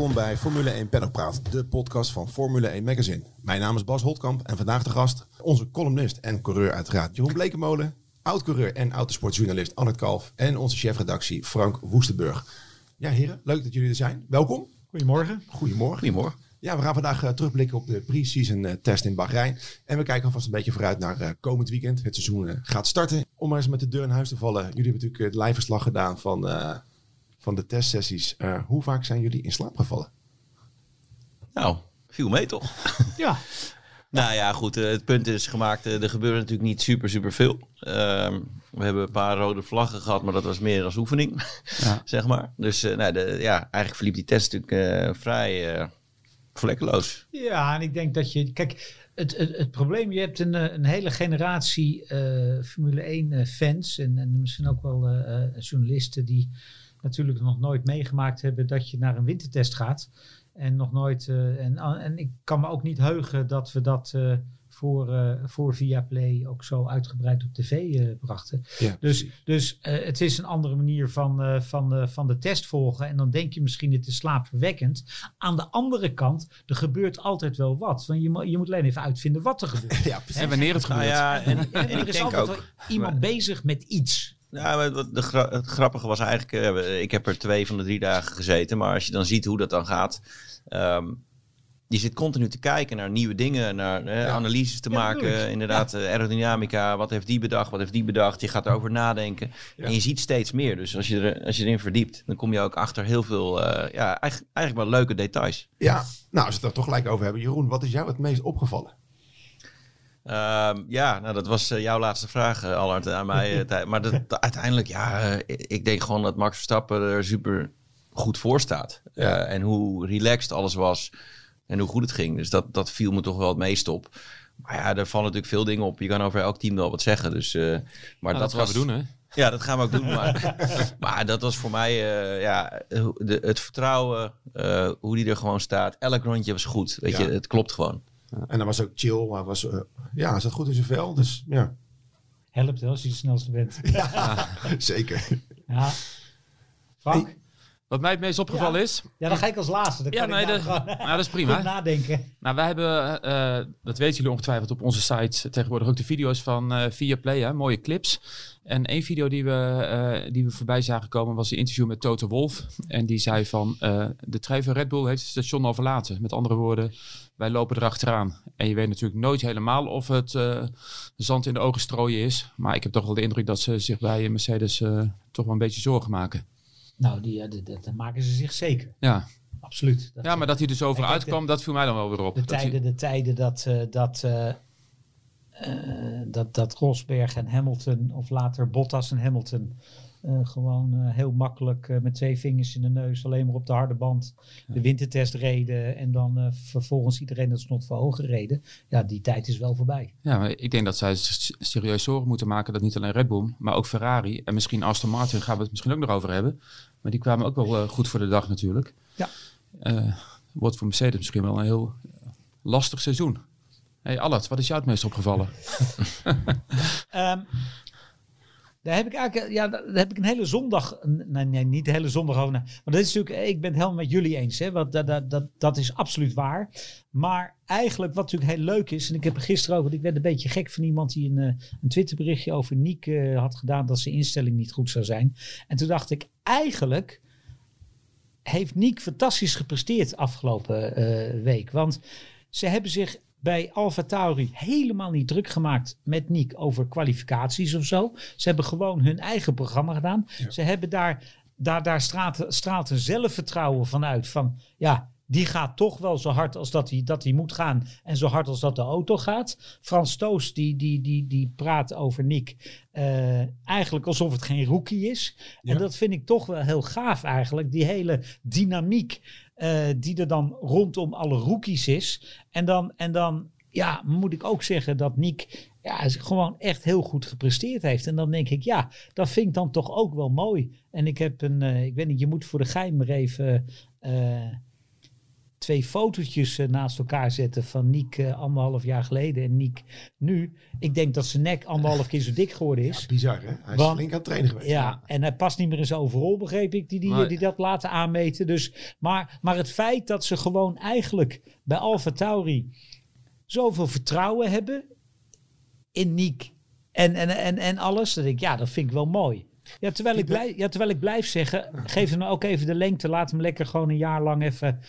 Welkom bij Formule 1 Paddock de podcast van Formule 1 Magazine. Mijn naam is Bas Holtkamp en vandaag de gast onze columnist en coureur uiteraard Jeroen Blekemolen, oud-coureur en autosportjournalist Annette Kalf en onze chefredactie Frank Woestenburg. Ja heren, leuk dat jullie er zijn. Welkom. Goedemorgen. Goedemorgen. Goedemorgen. Ja, we gaan vandaag uh, terugblikken op de pre-season uh, test in Bahrein. En we kijken alvast een beetje vooruit naar uh, komend weekend. Het seizoen gaat starten. Om maar eens met de deur in huis te vallen. Jullie hebben natuurlijk het live verslag gedaan van, van de testsessies. hoe vaak zijn jullie in slaap gevallen? Nou, viel mee toch? ja. Nou ja, goed. het punt is gemaakt. er gebeurde natuurlijk niet super, super veel. Ehm, we hebben een paar rode vlaggen gehad, maar dat was meer als oefening. Ja. zeg maar. Dus nou, de, ja, eigenlijk verliep die test natuurlijk vrij vlekkeloos. Ja, en ik denk dat je. Kijk, het, het, het probleem, je hebt een, eh, een hele generatie uh, Formule 1 uh, fans en, en misschien ook wel journalisten die natuurlijk nog nooit meegemaakt hebben dat je naar een wintertest gaat. En nog nooit. en, en ik kan me ook niet heugen dat we dat voor, uh, voor Viaplay ook zo uitgebreid op tv uh, brachten. dus dus uh, het is een andere manier van, van, van de test volgen. En dan denk je misschien het is slaapverwekkend. Aan de andere kant, er gebeurt altijd wel wat. Want je, je moet alleen even uitvinden wat er gebeurt. ja, en wanneer het gebeurt. Nou ja, en, en, en, er is altijd ook, iemand bezig met iets. Ja, de gra het grappige was eigenlijk, ik heb er twee van de drie dagen gezeten. Maar als je dan ziet hoe dat dan gaat... Um, je zit continu te kijken naar nieuwe dingen, naar analyses te maken. Inderdaad, ja. aerodynamica, wat heeft die bedacht, wat heeft die bedacht. Je gaat erover nadenken. En je ziet steeds meer. Dus als je, er, als je erin verdiept, dan kom je ook achter heel veel, uh, ja, eigenlijk, eigenlijk wel leuke details. Ja, nou, als we het er toch gelijk over hebben. Jeroen, wat is jou het meest opgevallen? Uh, ja, nou, dat was uh, jouw laatste vraag, uh, Allard, aan mij. maar dat, uiteindelijk, ja, ik denk gewoon dat Max Verstappen er super goed voor staat. en hoe relaxed alles was en hoe goed het ging. Dus dat, dat viel me toch wel het meest op. Maar ja, er vallen natuurlijk veel dingen op. Je kan over elk team wel wat zeggen. Dus, uh, maar dat, gaan we doen, hè? Ja, dat gaan we ook doen. Maar, maar dat was voor mij uh, ja, de, het vertrouwen, uh, hoe die er gewoon staat. Elk rondje was goed. Weet ja. je, het klopt gewoon. En dan was ook chill. Maar was, ja, hij zat goed in zijn vel. Dus ja. Helpt wel als je de snelste bent. Ja, zeker. Ja. Frank? Wat mij het meest opgevallen is. Ja, dan ga ik als laatste. Dan ja, nee, de, nou, dat is prima. nadenken. Nou, wij hebben, uh, dat weten jullie ongetwijfeld op onze site tegenwoordig ook de video's van uh, Viaplay, hè, mooie clips. En één video die we, uh, die we voorbij zagen komen was een interview met Toto Wolf. En die zei van, de trein Red Bull heeft het station al verlaten. Met andere woorden, wij lopen erachteraan. En je weet natuurlijk nooit helemaal of het zand in de ogen strooien is. Maar ik heb toch wel de indruk dat ze zich bij Mercedes toch wel een beetje zorgen maken. Nou, die, dat, dat maken ze zich zeker. Ja. Absoluut. Dat ja, maar dat hij er zo over uitkwam, dat viel mij dan wel weer op. De tijden, de tijden dat, dat, dat, dat Rosberg en Hamilton, of later Bottas en Hamilton, gewoon heel makkelijk met twee vingers in de neus, alleen maar op de harde band, de wintertest reden en dan vervolgens iedereen dat snot voor hoger reden. Ja, die tijd is wel voorbij. Ja, maar ik denk dat zij serieus zorgen moeten maken dat niet alleen Red Bull, maar ook Ferrari en misschien Aston Martin gaan we het misschien ook nog over hebben maar die kwamen ook wel goed voor de dag natuurlijk. Ja. Uh, wordt voor Mercedes misschien wel een heel lastig seizoen. Hey Allard, wat is jou het meest opgevallen? um, daar heb ik eigenlijk, ja, daar heb ik een hele zondag, nee, nee niet de hele zondag over. Maar dat is natuurlijk, ik ben het helemaal met jullie eens, hè, want dat, dat, dat, dat is absoluut waar. Maar eigenlijk, wat natuurlijk heel leuk is, en ik heb er gisteren over, ik werd een beetje gek van iemand die een, eh, een Twitterberichtje over Niek uh, had gedaan dat zijn instelling niet goed zou zijn. En toen dacht ik, eigenlijk heeft Niek fantastisch gepresteerd afgelopen week. Want ze hebben zich bij Alfa Tauri helemaal niet druk gemaakt met Nick over kwalificaties of zo. Ze hebben gewoon hun eigen programma gedaan. Ze hebben daar, daar, daar straalt, straalt een zelfvertrouwen vanuit van ja, die gaat toch wel zo hard als dat hij, dat hij moet gaan. En zo hard als dat de auto gaat. Frans Toos die, die, die, die praat over Nick. Uh, eigenlijk alsof het geen rookie is. En dat vind ik toch wel heel gaaf eigenlijk. Die hele dynamiek uh, die er dan rondom alle rookies is. En dan, en dan ja, moet ik ook zeggen dat Nick ja, gewoon echt heel goed gepresteerd heeft. En dan denk ik, ja, dat vind ik dan toch ook wel mooi. En ik heb een, uh, ik weet niet, je moet voor de geheim maar even... Uh, twee fotootjes eh, naast elkaar zetten van Niek eh, anderhalf jaar geleden en Niek nu. Ik denk dat zijn nek anderhalf keer zo dik geworden is. Bizar, hè? Hij is Want- flink aan het trainen geweest. Ja, en hij past niet meer in zijn overal, begreep ik, die, die, Maar- die dat laten aanmeten. Dus, maar, maar het feit dat ze gewoon eigenlijk bij Alfa Tauri zoveel vertrouwen hebben in Niek en, en, en, en alles, dat ik, ja, dat vind ik wel mooi. Ja terwijl, ik blijf, ja, terwijl ik blijf zeggen, geef hem ook even de lengte. Laat hem lekker gewoon een jaar lang even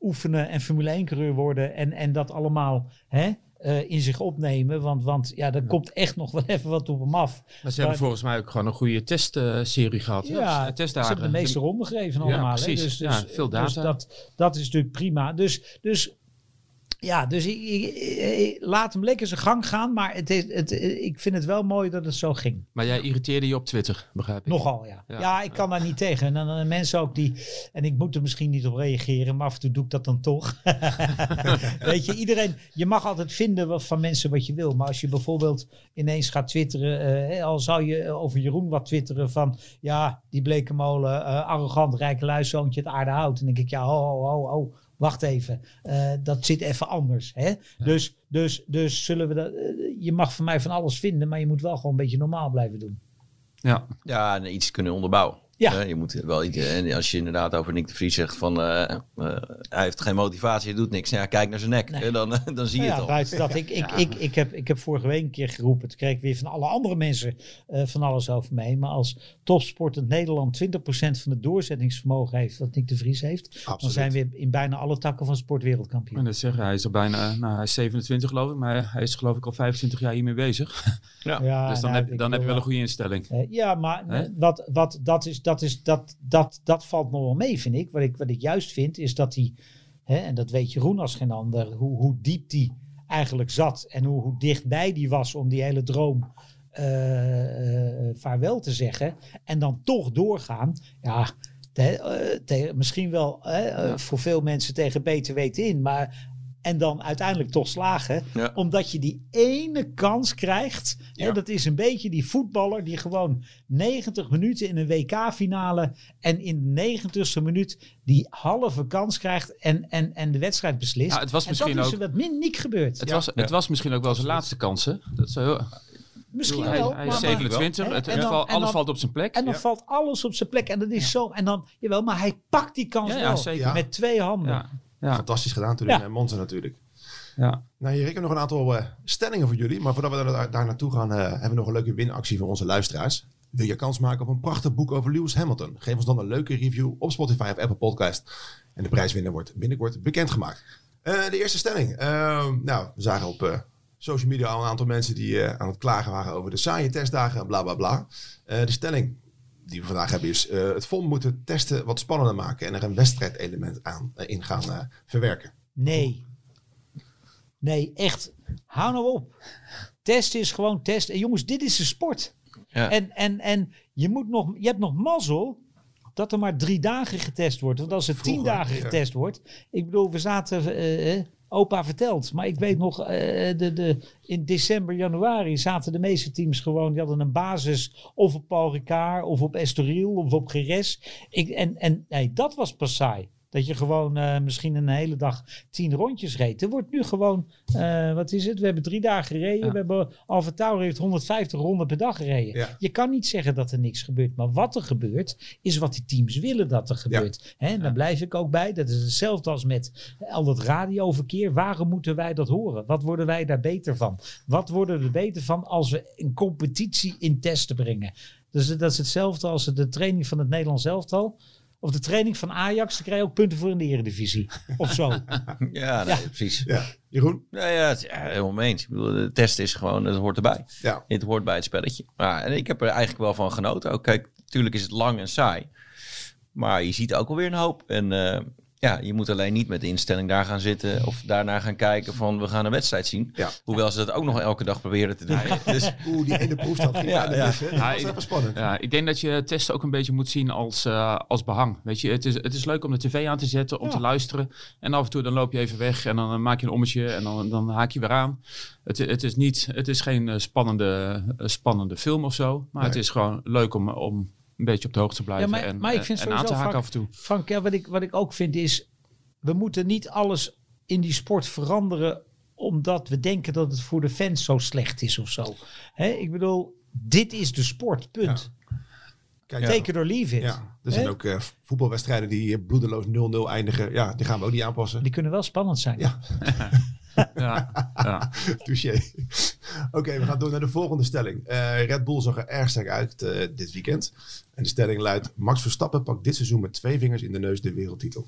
oefenen en Formule 1 coureur worden. En, en dat allemaal hè, eh, in zich opnemen. Want, want ja, er komt echt nog wel even wat op hem af. Maar ze hebben Maar- volgens mij ook gewoon een goede testserie gehad. hè? Ja, Dus, ze testdagen. hebben de meeste ronden gegeven Ja, allemaal. hè. precies. Dus, Ja, dus, veel dus data. dat, dat is natuurlijk prima. Dus, dus ja, dus ik, ik- ik- laat hem lekker zijn gang gaan. Maar het is, het, ik vind het wel mooi dat het zo ging. Maar jij irriteerde je op Twitter, begrijp ik. Nogal, ja. Ja. Ja, ik kan daar niet tegen. En dan eh, mensen ook die... En ik moet er misschien niet op reageren, maar af en toe doe ik dat dan toch. Weet je, iedereen... Je mag altijd vinden wat, van mensen wat je wil. Maar als je bijvoorbeeld ineens gaat twitteren... eh, hè, al zou je over Jeroen wat twitteren van... Ja, die blekenmolen, eh arrogant, rijke luiszoontje, het aarde houdt. En dan denk ik, ja, ho, ho, ho, ho. Wacht even, Eh, dat zit even anders. Hè? Dus, dus, dus zullen we dat. eh, je mag van mij van alles vinden, maar je moet wel gewoon een beetje normaal blijven doen. Ja. Ja, en iets kunnen onderbouwen. Ja. Je moet wel iets, en als je inderdaad over Nick de Vries zegt van eh, eh, hij heeft geen motivatie, hij doet niks. Ja, kijk naar zijn nek, Nee. dan, dan zie je Nou het ja, al. buiten dat. Ik, ik, ik, ik, heb, ik heb vorige week een keer geroepen. Toen kreeg ik weer van alle andere mensen eh, van alles over me heen. Maar als topsportend Nederland 20% van het doorzettingsvermogen heeft, wat Nick de Vries heeft, dan zijn we in bijna alle takken van sport En wereldkampioen. dat zeggen, hij is al bijna, nou hij is 27 geloof ik, maar hij is geloof ik al 25 jaar hiermee bezig. Ja, dus dan, nou, heb, dan heb je wel een goede instelling. Ja, maar wat, wat, dat, is, dat, is, dat, dat, dat valt nog wel mee, vind ik. Wat ik, wat ik juist vind, is dat hij, en dat weet Jeroen als geen ander, hoe, hoe diep die eigenlijk zat en hoe, hoe dichtbij die was om die hele droom eh, eh, vaarwel te zeggen. En dan toch doorgaan. Ja, eh, misschien wel voor veel mensen tegen beter weten in, maar. En dan uiteindelijk toch slagen. Ja. Omdat je die ene kans krijgt. Hè, dat is een beetje die voetballer die gewoon 90 minuten in een WK-finale. En in de 90ste minuut die halve kans krijgt. En, en, en de wedstrijd beslist. Ja, het was en misschien dat is ook- er wat min niet gebeurd. Het, Ja. was, het was misschien ook wel zijn laatste kansen. Dat is heel, Misschien hij, wel. hij is maar- 27, maar- het, en dan- alles dan- valt op zijn plek. En dan Ja. valt alles op zijn plek. En dat is zo. En dan, jawel, maar hij pakt die kans Ja, ja, wel. Met twee handen. Ja, Fantastisch gedaan natuurlijk. Ja. En Monza natuurlijk. ja. Nou, hier ik heb nog een aantal eh, stellingen voor jullie. Maar voordat we daar, daar naartoe gaan, eh, hebben we nog een leuke winactie voor onze luisteraars. Wil je kans maken op een prachtig boek over Lewis Hamilton? Geef ons dan een leuke review op Spotify of Apple Podcast. En de prijswinnaar wordt binnenkort bekendgemaakt. Eh, de eerste stelling. Eh, nou, we zagen op eh, social media al een aantal mensen die eh, aan het klagen waren over de saaie testdagen en bla bla bla. Eh, de stelling die we vandaag hebben is: eh, het FOM moet de testen wat spannender maken en er een wedstrijdelement aan eh, in gaan eh, verwerken. Nee. Nee, echt. Hou nou op. Test is gewoon test. En jongens, dit is een sport. Ja. En, en, en je, moet nog, je hebt nog mazzel dat er maar drie dagen getest wordt. Want als er tien Vroeger, dagen ja. getest wordt. Ik bedoel, we zaten. Opa vertelt. Maar ik weet nog, eh, de, de, in december, januari zaten de meeste teams gewoon. Die hadden een basis of op Paul Ricard, of op Estoril, of op Geres. Ik, en en nee, dat was pas. Dat je gewoon eh, misschien een hele dag tien rondjes reed. Er wordt nu gewoon, eh, wat is het? We hebben drie dagen gereden. Ja. We hebben Alfa Tauri heeft 150 ronden per dag gereden. Ja. Je kan niet zeggen dat er niks gebeurt. Maar wat er gebeurt, is wat die teams willen dat er gebeurt. Hè, en daar blijf ik ook bij. Dat is hetzelfde als met al dat radioverkeer. Waarom moeten wij dat horen? Wat worden wij daar beter van? Wat worden we er beter van als we een competitie in testen brengen? Dus dat is hetzelfde als de training van het Nederlands elftal. Of de training van Ajax. Daar krijg je ook punten voor in de Eredivisie. Of zo. Ja, nee, precies. Ja, Jeroen? Nou ja, het ja, helemaal mee eens. Ik bedoel, de test is gewoon, het hoort erbij. Ja. Het hoort bij het spelletje. Ja, en ik heb er eigenlijk wel van genoten. Ook kijk, natuurlijk is het lang en saai. Maar je ziet ook alweer een hoop. En eh, ja, je moet alleen niet met de instelling daar gaan zitten of daarna gaan kijken van we gaan een wedstrijd zien. Ja. Hoewel ze dat ook nog elke dag proberen te doen. Dus, Oeh, die ene proefstand ging Ja, ja. Dat Ja, was even spannend. Ja, ik denk dat je testen ook een beetje moet zien als, eh, als behang. Weet je, het is, het is leuk om de tv aan te zetten, om Ja. te luisteren. En af en toe dan loop je even weg en dan eh, maak je een ommetje en dan, dan haak je weer aan. Het, het, is, niet, het is geen eh, spannende, spannende film of zo. Maar Nee. het is gewoon leuk om, om een beetje op de hoogte te blijven Ja, maar- en, maar ik vind en aan te sowieso haken af en toe. Frank, ja, wat, ik, wat ik ook vind is. we moeten niet alles in die sport veranderen omdat we denken dat het voor de fans zo slecht is of zo. Hè, ik bedoel, dit is de sport, punt. Kijk, Take it or leave it. Ja, er zijn ook eh, voetbalwedstrijden die eh, bloedeloos 0-0 eindigen. Ja, die gaan we ook niet aanpassen. Die kunnen wel spannend zijn. Ja. Ja. Touché. Oké, we gaan door naar de volgende stelling. Eh, Red Bull zag er erg sterk uit eh, dit weekend. En de stelling luidt: Max Verstappen pakt dit seizoen met twee vingers in de neus de wereldtitel.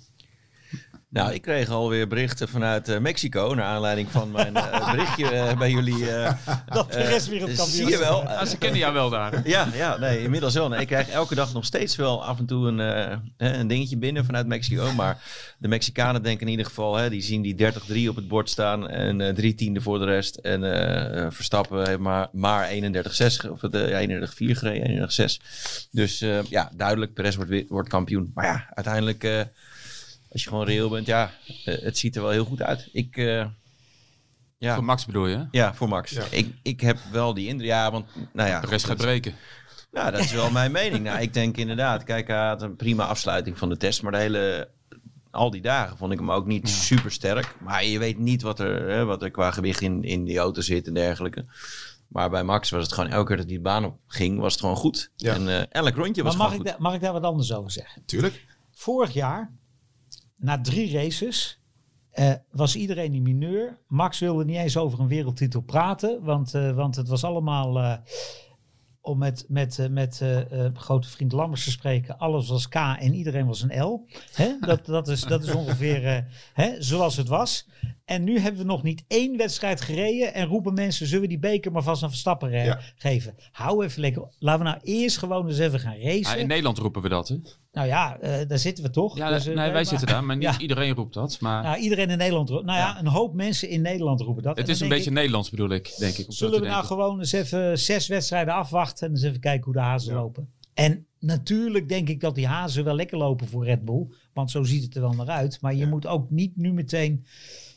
Nou, ik kreeg alweer berichten vanuit eh, Mexico. Naar aanleiding van mijn eh, berichtje eh, bij jullie. eh, Dat de rest weer het Zie je wel. Ah, ze kennen jou wel daar. Ja, ja, nee, inmiddels wel. Nee, ik krijg elke dag nog steeds wel af en toe een, eh, hè, een dingetje binnen vanuit Mexico. Maar de Mexicanen denken in ieder geval, hè, die zien die 30-3 op het bord staan en eh, drie tiende voor de rest. En Verstappen heeft maar, maar 31-6, of eh, 31-4 gereden, 31-6. Dus eh, ja, duidelijk, Perez wordt, wordt kampioen. Maar ja, uiteindelijk, eh, als je gewoon reëel bent, ja, eh, het ziet er wel heel goed uit. Ik... eh, ja. Voor Max bedoel je? Ja, voor Max. Ja. Ik, ik heb wel die indruk. Ja, want nou ja. De rest gaat breken. Ja, dat is wel mijn mening. Nou, ik denk inderdaad, kijk, hij had een prima afsluiting van de test, maar de hele, al die dagen vond ik hem ook niet super sterk. Maar je weet niet wat er, hè, wat er qua gewicht in, in die auto zit en dergelijke. Maar bij Max was het gewoon elke keer dat hij de baan op ging, was het gewoon goed. Ja. En eh, elk rondje was Maar mag gewoon ik, goed. da- mag ik daar wat anders over zeggen? Tuurlijk. Vorig jaar, na drie races, eh, was iedereen in mineur. Max wilde niet eens over een wereldtitel praten, want, eh, want het was allemaal, eh, om met, met, eh, met eh, eh, grote vriend Lammers te spreken, alles was K en iedereen was een L. Hè? Dat, dat, is, dat is ongeveer eh, hè, zoals het was. En nu hebben we nog niet één wedstrijd gereden en roepen mensen, zullen we die beker maar vast aan Verstappen Ja. geven? Hou even lekker. Laten we nou eerst gewoon eens even gaan racen. In Nederland roepen we dat, hè? Nou ja, eh, daar zitten we toch? Ja, Dus, nee, wij- maar- zitten daar, maar niet Ja. iedereen roept dat. Maar Nou, iedereen in Nederland roept. Nou ja, een hoop mensen in Nederland roepen dat. het is een beetje ik, Nederlands bedoel ik, denk ik. Zullen we nou denken. gewoon eens even zes wedstrijden afwachten en eens even kijken hoe de hazen Ja. lopen? En natuurlijk denk ik dat die hazen wel lekker lopen voor Red Bull. Want zo ziet het er wel naar uit. Maar je Ja. moet ook niet nu meteen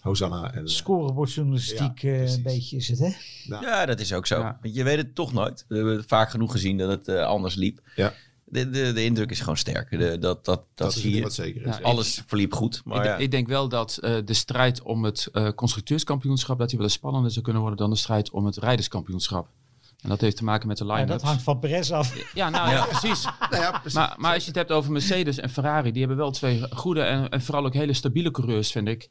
Hosanna. En, eh, scorebordjournalistiek Ja, eh, een beetje is het, hè? Ja, dat is ook zo. Ja. Je weet het toch nooit. We hebben vaak genoeg gezien dat het eh, anders liep. Ja. De, de, de indruk is gewoon sterk. De, dat, dat, dat, dat is zie het je. wat zeker is. Ja, Alles verliep goed. Maar ik, ja. ik denk wel dat eh, de strijd om het eh, constructeurskampioenschap dat die wel eens spannender zou kunnen worden dan de strijd om het rijderskampioenschap. En dat heeft te maken met de Ja, line-up. dat hangt van Perez af. Ja, nou ja, precies. Nou ja, precies. Maar, maar als je het hebt over Mercedes en Ferrari, die hebben wel twee goede en, en vooral ook hele stabiele coureurs, vind ik.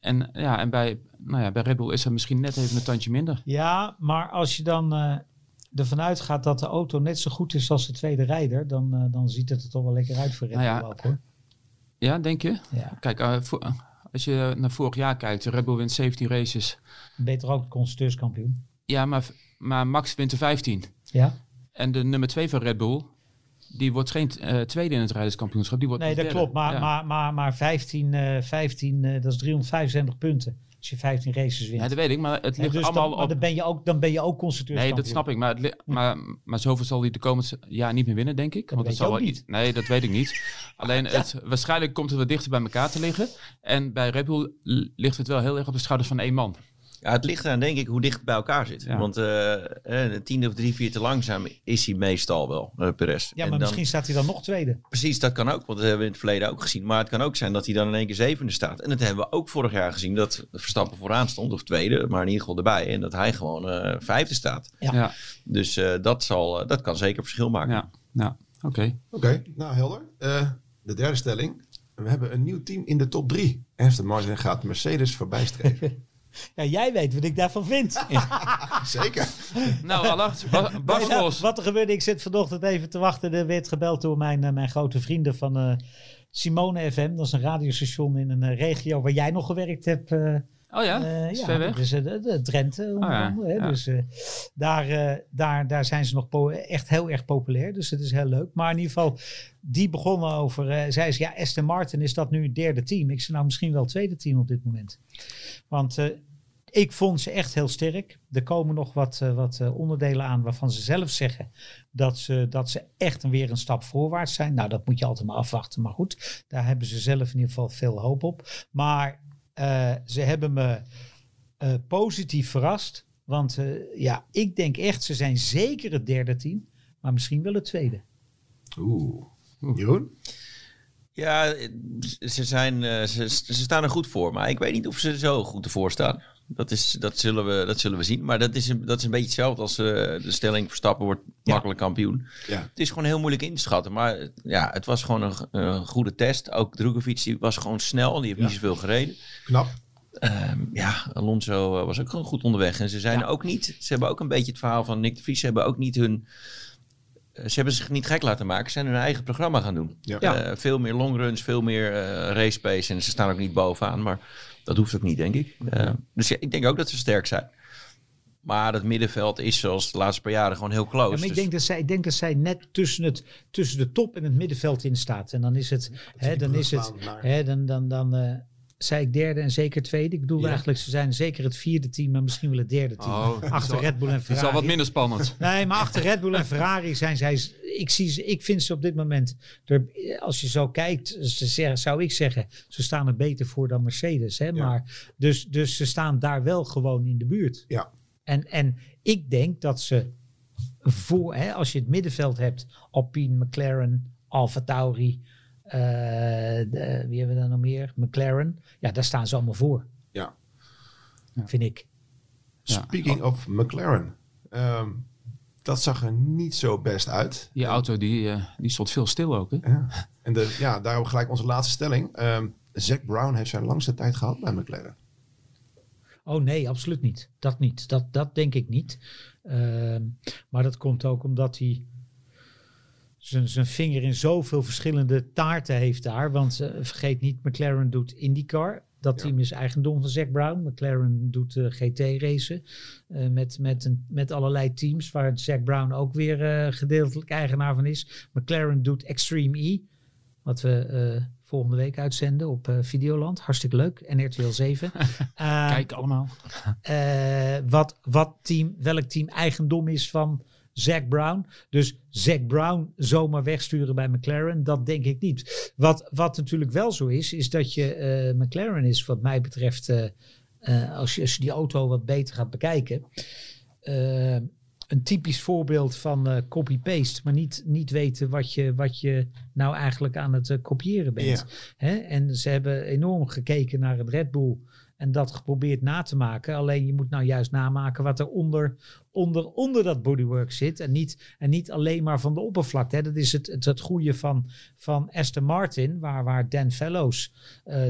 En, ja, en bij, nou ja, bij Red Bull is er misschien net even een tandje minder. Ja, maar als je dan eh, ervan uitgaat dat de auto net zo goed is als de tweede rijder, dan, eh, dan ziet het er toch wel lekker uit voor Red Nou ja, Bull ook, hoor. Ja, denk je? Ja, Kijk, eh, voor- als je naar vorig jaar kijkt, Red Bull wint 17 races. beter ook de constructeurskampioen. Ja, maar, maar Max wint er 15. Ja. En de nummer 2 van Red Bull, die wordt geen eh, tweede in het rijderskampioenschap. Die wordt Nee, dat derde. klopt. Maar, Ja. maar, maar, maar 15, eh 15 eh, dat is 375 punten. Als je 15 races wint. Ja, dat weet ik, maar het ligt dus allemaal dan, op... dan ben je ook, dan ben je ook Nee, constructeurskampioen. dat snap ik. Maar, maar, maar zoveel zal hij de komende jaar niet meer winnen, denk ik. Want weet dat zal wel iets. Nee, dat weet ik niet. Alleen, het, waarschijnlijk komt het wat dichter bij elkaar te liggen. En bij Red Bull ligt het wel heel erg op de schouders van één man. Ja, het ligt eraan, denk ik, hoe dicht het bij elkaar zit. Ja. Want eh, eh, een tiende of drie, vier te langzaam is hij meestal wel, eh Perez. Ja, En maar dan- misschien staat hij dan nog tweede. Precies, dat kan ook. Want dat hebben we in het verleden ook gezien. Maar het kan ook zijn dat hij dan in één keer zevende staat. En dat hebben we ook vorig jaar gezien. Dat Verstappen vooraan stond, of tweede, maar in ieder geval erbij. En dat hij gewoon eh, vijfde staat. Ja. Ja, Dus eh, dat, zal, eh, dat kan zeker verschil maken. ja, ja. oké. Oké, nou helder. Eh, de derde stelling. We hebben een nieuw team in de top drie. Aston Martin gaat Mercedes voorbij streven. Ja, jij weet wat ik daarvan vind. Zeker. Nou, Allard, Ba- Bas Nee, nou, Vos. wat er gebeurde, ik zit vanochtend even te wachten. Er werd gebeld door mijn, eh, mijn grote vrienden van eh, Simone FM. Dat is een radiostation in een eh, regio waar jij nog gewerkt hebt. eh, Oh ja, Eh, is ja, ver weg. Dus, eh, Drenthe Oh ja. Hè? ja. Dus eh, daar, daar, daar zijn ze nog echt heel erg populair. Dus het is heel leuk. Maar in ieder geval, die begonnen over... zei ze, ja, Aston Martin, is dat nu het derde team? Ik zei, nou, misschien wel het tweede team op dit moment. Want ik vond ze echt heel sterk. Er komen nog wat, wat onderdelen aan waarvan ze zelf zeggen... Dat ze, dat ze echt weer een stap voorwaarts zijn. Nou, dat moet je altijd maar afwachten. Maar goed, daar hebben ze zelf in ieder geval veel hoop op. Maar eh, ze hebben me eh, positief verrast. Want eh, ja, ik denk echt, ze zijn zeker het derde team. Maar misschien wel het tweede. Oeh. Jeroen? Ja, ze, zijn, eh, ze, ze staan er goed voor. Maar ik weet niet of ze zo goed ervoor staan. Dat, is, dat, zullen, we, dat zullen we zien. Maar dat is, een, dat is een beetje hetzelfde als eh, de stelling Verstappen wordt makkelijk kampioen. Ja. Het is gewoon heel moeilijk in te schatten. Maar ja, het was gewoon een, een goede test. Ook Drogovic die was gewoon snel. Die heeft Ja. niet zoveel gereden. Knap. Ehm, ja, Alonso eh, was ook gewoon goed onderweg. En ze zijn ook niet... Ze hebben ook een beetje het verhaal van Nick de Vries. Ze hebben ook niet hun... eh, Ze hebben zich niet gek laten maken. Ze zijn hun eigen programma gaan doen. Ja. Veel meer longruns, veel meer race pace. En ze staan ook niet bovenaan. Maar dat hoeft ook niet, denk ik. Eh, dus ja, ik denk ook dat ze sterk zijn. Maar dat middenveld is zoals de laatste paar jaren gewoon heel close. Ja, maar ik Dus- denk, dat zij, ik denk dat zij net tussen, het, tussen de top en het middenveld in staat. En dan is het, hè, dan is het, hè, dan, dan, dan eh, zei ik derde en zeker tweede. Ik bedoel Ja. eigenlijk, ze zijn zeker het vierde team, maar misschien wel het derde team. Oh, dat achter Red Bull en Het is al Ferrari. wat minder spannend. Nee, maar achter Red Bull en Ferrari zijn zij. Ik, zie ze, ik vind ze op dit moment. Als je zo kijkt, ze zeggen, zou ik zeggen. Ze staan er beter voor dan Mercedes. Hè? Ja. Maar, dus, dus ze staan daar wel gewoon in de buurt. Ja. En, en ik denk dat ze voor, hè, als je het middenveld hebt, Alpine, McLaren, Alfa Tauri, de- wie hebben we dan nog meer? McLaren. Ja, daar staan ze allemaal voor. Ja. Vind ik. Ja. Speaking of McLaren. ehm, dat zag er niet zo best uit. Die auto die, eh, die stond veel stil ook. Hè? Ja. En de, ja, daarom gelijk onze laatste stelling. Ehm Zack Brown heeft zijn langste tijd gehad bij McLaren. Oh nee, absoluut niet. Dat niet. Dat, dat denk ik niet. Ehm, maar dat komt ook omdat hij zijn, vinger in zoveel verschillende taarten heeft daar. Want eh, vergeet niet, McLaren doet IndyCar. Dat Ja. team is eigendom van Zack Brown. McLaren doet eh, GT-racen eh, met, met, een, met allerlei teams waar Zack Brown ook weer gedeeltelijk eigenaar van is. McLaren doet Extreme E, wat we volgende week uitzenden op Videoland. Hartstikke leuk. En RTL 7. Eh, Kijk allemaal. wat, wat team, welk team eigendom is van Zack Brown. Dus Zack Brown zomaar wegsturen bij McLaren, dat denk ik niet. Wat, wat natuurlijk wel zo is, is dat je eh, McLaren is wat mij betreft, eh, eh, als, je, als je die auto wat beter gaat bekijken, een typisch voorbeeld van copy-paste, maar niet, niet weten wat je, wat je nou eigenlijk aan het kopiëren bent. Hè? En ze hebben enorm gekeken naar het Red Bull en dat geprobeerd na te maken. Alleen je moet nou juist namaken wat er onder, onder, onder dat bodywork zit. En niet, en niet alleen maar van de oppervlakte. Hè. Dat is het, het, het goede van, van Aston Martin, waar, waar Dan Fellows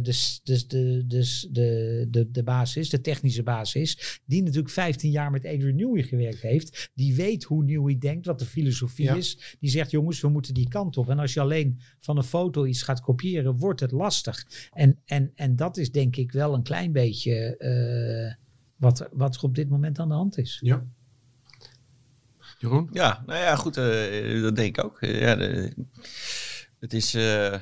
dus, dus de, dus de, de, de baas is, de technische baas is. Die natuurlijk 15 jaar met Adrian Newey gewerkt heeft. Die weet hoe Newey denkt, wat de filosofie Ja. is. Die zegt, jongens, we moeten die kant op. En als je alleen van een foto iets gaat kopiëren, wordt het lastig. En, en, en dat is denk ik wel een klein beetje eh, wat, wat er op dit moment aan de hand is. Ja. Jeroen? Ja, nou ja, goed, eh, dat denk ik ook. Eh, ja, de- het is, eh,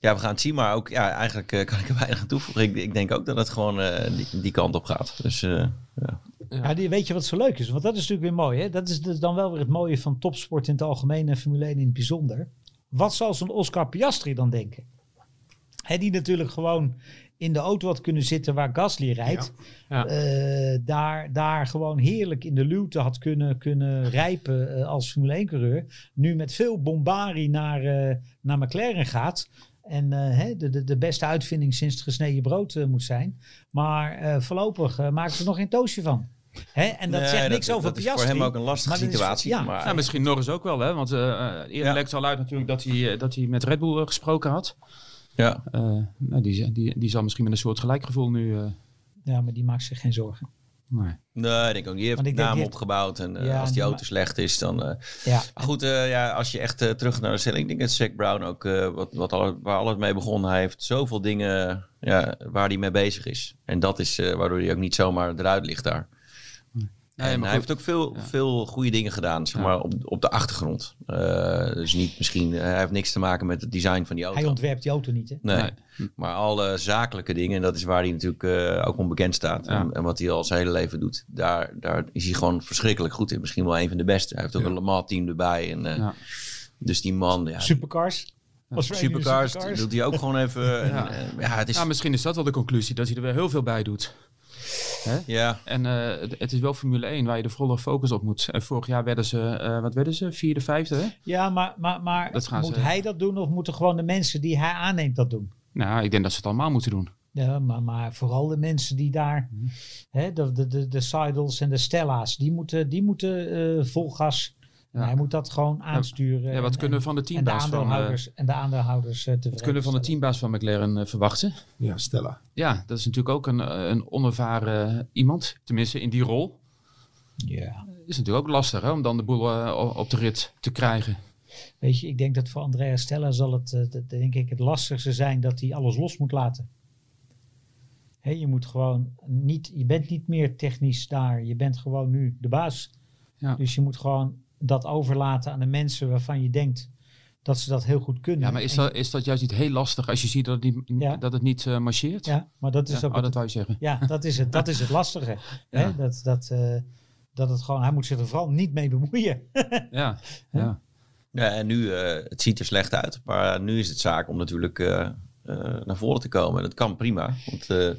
ja, we gaan het zien, maar ook, ja, eigenlijk eh, kan ik er weinig aan toevoegen. Ik, ik denk ook dat het gewoon eh, die, die kant op gaat. Dus eh, ja. Ja, die, weet je wat zo leuk is? Want dat is natuurlijk weer mooi. Hè? Dat is dus dan wel weer het mooie van topsport in het algemeen en Formule 1 in het bijzonder. Wat zal zo'n Oscar Piastri dan denken? Hè, die natuurlijk gewoon in de auto had kunnen zitten waar Gasly rijdt. Ja. Eh, daar, daar gewoon heerlijk in de luwte had kunnen, kunnen rijpen eh, als Formule 1-coureur. Nu met veel bombarie naar, eh, naar McLaren gaat. En eh, hè, de, de, de beste uitvinding sinds het gesneden brood moet zijn. Maar eh, voorlopig uh, maakt er nog geen toosje van. Hè? En dat Nee, zegt niks over dat is Piastri. voor hem ook een lastige maar dat is- situatie. ja. maar, Ja, misschien Norris ook wel, hè? Want eerder Ja. lekt al uit natuurlijk dat hij, dat hij met Red Bull gesproken had. Ja. Eh, nou, die, die, die zal misschien met een soort gelijkgevoel nu... eh, Ja, maar die maakt zich geen zorgen. nee. Nee, ik denk ook. Die heeft denk, naam opgebouwd. En eh, Ja, als die auto slecht is, dan... eh, Ja, Maar goed, eh, ja, als je echt eh, terug naar de stelling, ik denk dat Zack Brown ook, eh, wat, wat alle, waar alles mee begon, hij heeft zoveel dingen ja, waar hij mee bezig is. En dat is eh, waardoor hij ook niet zomaar eruit ligt daar. Nee, en maar hij heeft ook veel, Ja. veel goede dingen gedaan, zeg Ja. maar, op, op de achtergrond. Eh, dus niet misschien, eh, hij heeft niks te maken met het design van die auto. hij ontwerpt die auto niet. Hè? Nee. Nee. Maar alle zakelijke dingen, en dat is waar hij natuurlijk eh, ook onbekend staat. Ja. En, en wat hij al zijn hele leven doet, daar, daar is hij gewoon verschrikkelijk goed in. Misschien wel een van de beste. Hij heeft ook Ja. een Le Mans team erbij. En, eh, Ja. Dus die man, ja, Supercars. Er supercars, doet hij ook gewoon even. en, Ja. eh, ja, het is, Ja, misschien is dat wel de conclusie, dat hij er weer heel veel bij doet. Hè? Ja, En eh, het, is wel Formule 1 waar je de volle focus op moet. En vorig jaar werden ze, eh, wat werden ze? Vierde, vijfde? Hè? Ja, maar, maar, maar Dat moet ze- hij dat doen of moeten gewoon de mensen die hij aanneemt dat doen? Nou, ik denk dat ze het allemaal moeten doen. Ja, maar, maar vooral de mensen die daar, Mhm. hè, de, de, de, de Seidels en de Stella's, die moeten, die moeten eh, vol gas. En Ja. hij moet dat gewoon aansturen. Ja, wat en- kunnen we van de en, en de teambaas van, eh, aandeelhouders, en de aandeelhouders tevreden wat kunnen we van de teambaas van McLaren eh, verwachten? Ja, Stella. Ja, dat is natuurlijk ook een, eh, een onervaren iemand. Tenminste, in die rol. Ja. Is natuurlijk ook lastig hè, om dan de boel eh, op de rit te krijgen. Weet je, ik denk dat voor Andrea Stella zal het, dat denk ik, het lastigste zijn dat hij alles los moet laten. Hè, je moet gewoon niet, je bent niet meer technisch daar. Je bent gewoon nu de baas. Ja. Dus je moet gewoon dat overlaten aan de mensen waarvan je denkt dat ze dat heel goed kunnen. Ja, maar is En dat, is dat juist niet heel lastig als je ziet dat het niet, Ja. dat het niet eh, marcheert? ja, maar dat is Ja, ook oh, het- dat wou je zeggen. Ja, dat is het, dat is het lastige. Ja. Hè? Dat, dat, eh, dat het gewoon, hij moet zich er vooral niet mee bemoeien. Ja, ja. Ja, en nu, eh, het ziet er slecht uit. Maar nu is het zaak om natuurlijk naar voren te komen. Dat kan prima. Want eh,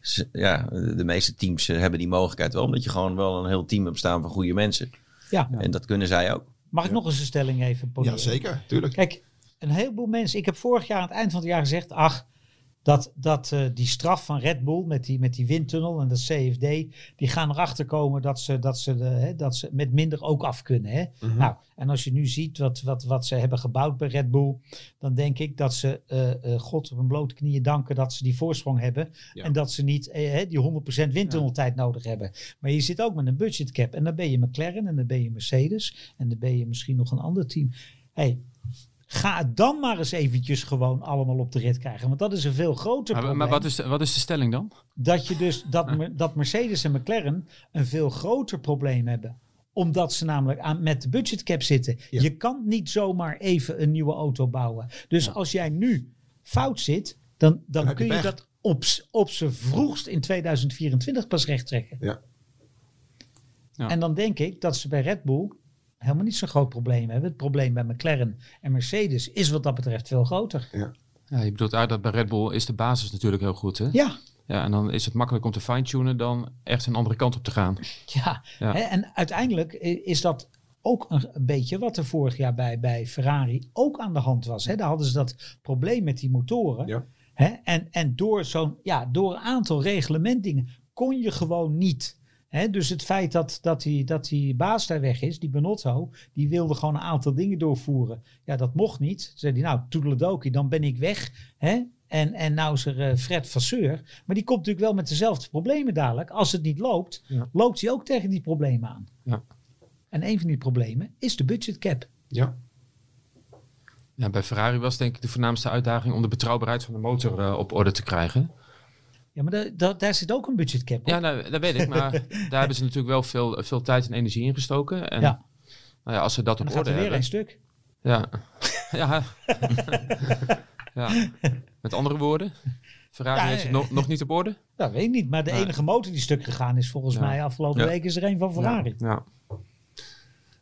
ze- ja, de meeste teams hebben die mogelijkheid wel. Omdat je gewoon wel een heel team hebt staan van goede mensen. Ja. En dat kunnen zij ook. Mag ik nog eens een stelling even poseren? Ja, zeker. Tuurlijk. Kijk, een heleboel mensen. Ik heb vorig jaar aan het eind van het jaar gezegd. Ach, dat, dat eh, die straf van Red Bull met die, met die windtunnel en dat CFD. Die gaan erachter komen dat ze, dat ze, de, hè, dat ze met minder ook af kunnen. Hè? Mhm. Nou, en als je nu ziet wat, wat, wat ze hebben gebouwd bij Red Bull. Dan denk ik dat ze eh, eh, God op hun blote knieën danken dat ze die voorsprong hebben. Ja. En dat ze niet hè, die 100% windtunneltijd nodig hebben. Maar je zit ook met een budgetcap. En dan ben je McLaren en dan ben je Mercedes. En dan ben je misschien nog een ander team. Hey, ga het dan maar eens eventjes gewoon allemaal op de rit krijgen. Want dat is een veel groter Maar, probleem. maar wat, is de, wat is de stelling dan? Dat je dus dat, dat Mercedes en McLaren een veel groter probleem hebben. Omdat ze namelijk aan, met de budgetcap zitten. Ja. Je kan niet zomaar even een nieuwe auto bouwen. Dus als jij nu fout zit, dan, dan, kun je dat op, op z'n vroegst in 2024 pas recht trekken. Ja. Ja. En dan denk ik dat ze bij Red Bull helemaal niet zo'n groot probleem hebben. Het probleem bij McLaren en Mercedes is wat dat betreft veel groter. Ja, je bedoelt uit dat bij Red Bull is de basis natuurlijk heel goed. Hè? Ja, Ja, en dan is het makkelijk om te fine-tunen dan echt een andere kant op te gaan. Ja, Ja. Hè, en uiteindelijk is dat ook een, een beetje wat er vorig jaar bij, bij Ferrari ook aan de hand was. Hè. Daar hadden ze dat probleem met die motoren. Ja. Hè. En, en door, zo'n, ja, door een aantal reglementdingen kon je gewoon niet. Dus het feit dat, dat, die, dat die baas daar weg is, die Benotto, die wilde gewoon een aantal dingen doorvoeren. Ja, dat mocht niet. Toen zei hij, nou, toedeledokie, dan ben ik weg. En, en nou is er eh, Fred Vasseur. Maar die komt natuurlijk wel met dezelfde problemen dadelijk. Als het niet loopt, Ja. loopt hij ook tegen die problemen aan. Ja. En een van die problemen is de budgetcap. Ja. Ja, bij Ferrari was denk ik de voornaamste uitdaging om de betrouwbaarheid van de motor eh, op orde te krijgen. Ja, maar da- da- daar zit ook een budgetcap op. Ja, nou, dat weet ik, maar daar hebben ze natuurlijk wel veel, veel tijd en energie in gestoken. En Ja. nou ja, als ze dat op dan gaat orde er weer hebben. een stuk. Ja. ja. ja. Met andere woorden, Ferrari Ja, heeft het ja. nog, nog niet op orde. Dat weet ik niet. Maar de Nee. enige motor die stuk gegaan is volgens Ja. mij afgelopen Ja. week is er een van Ferrari. Ja.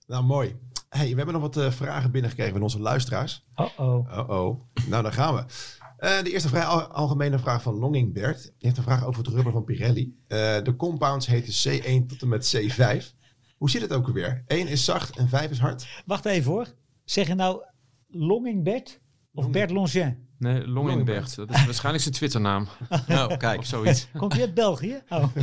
Nou, mooi. Hey, we hebben nog wat eh, vragen binnengekregen van onze luisteraars. Oh-oh. Oh-oh. Nou, daar gaan we. Eh, de eerste vrij al- algemene vraag van Longing Bert. Die heeft een vraag over het rubber van Pirelli. Eh, de compounds heten C1 tot en met C5. Hoe zit het ook alweer? 1 is zacht en 5 is hard. Wacht even hoor. Zeg je nou Longingbert of Longing. Bert Longin? Nee, Longenberg. Dat is waarschijnlijk zijn Twitternaam Nou, kijk. of zoiets. Komt hij uit België? Oh.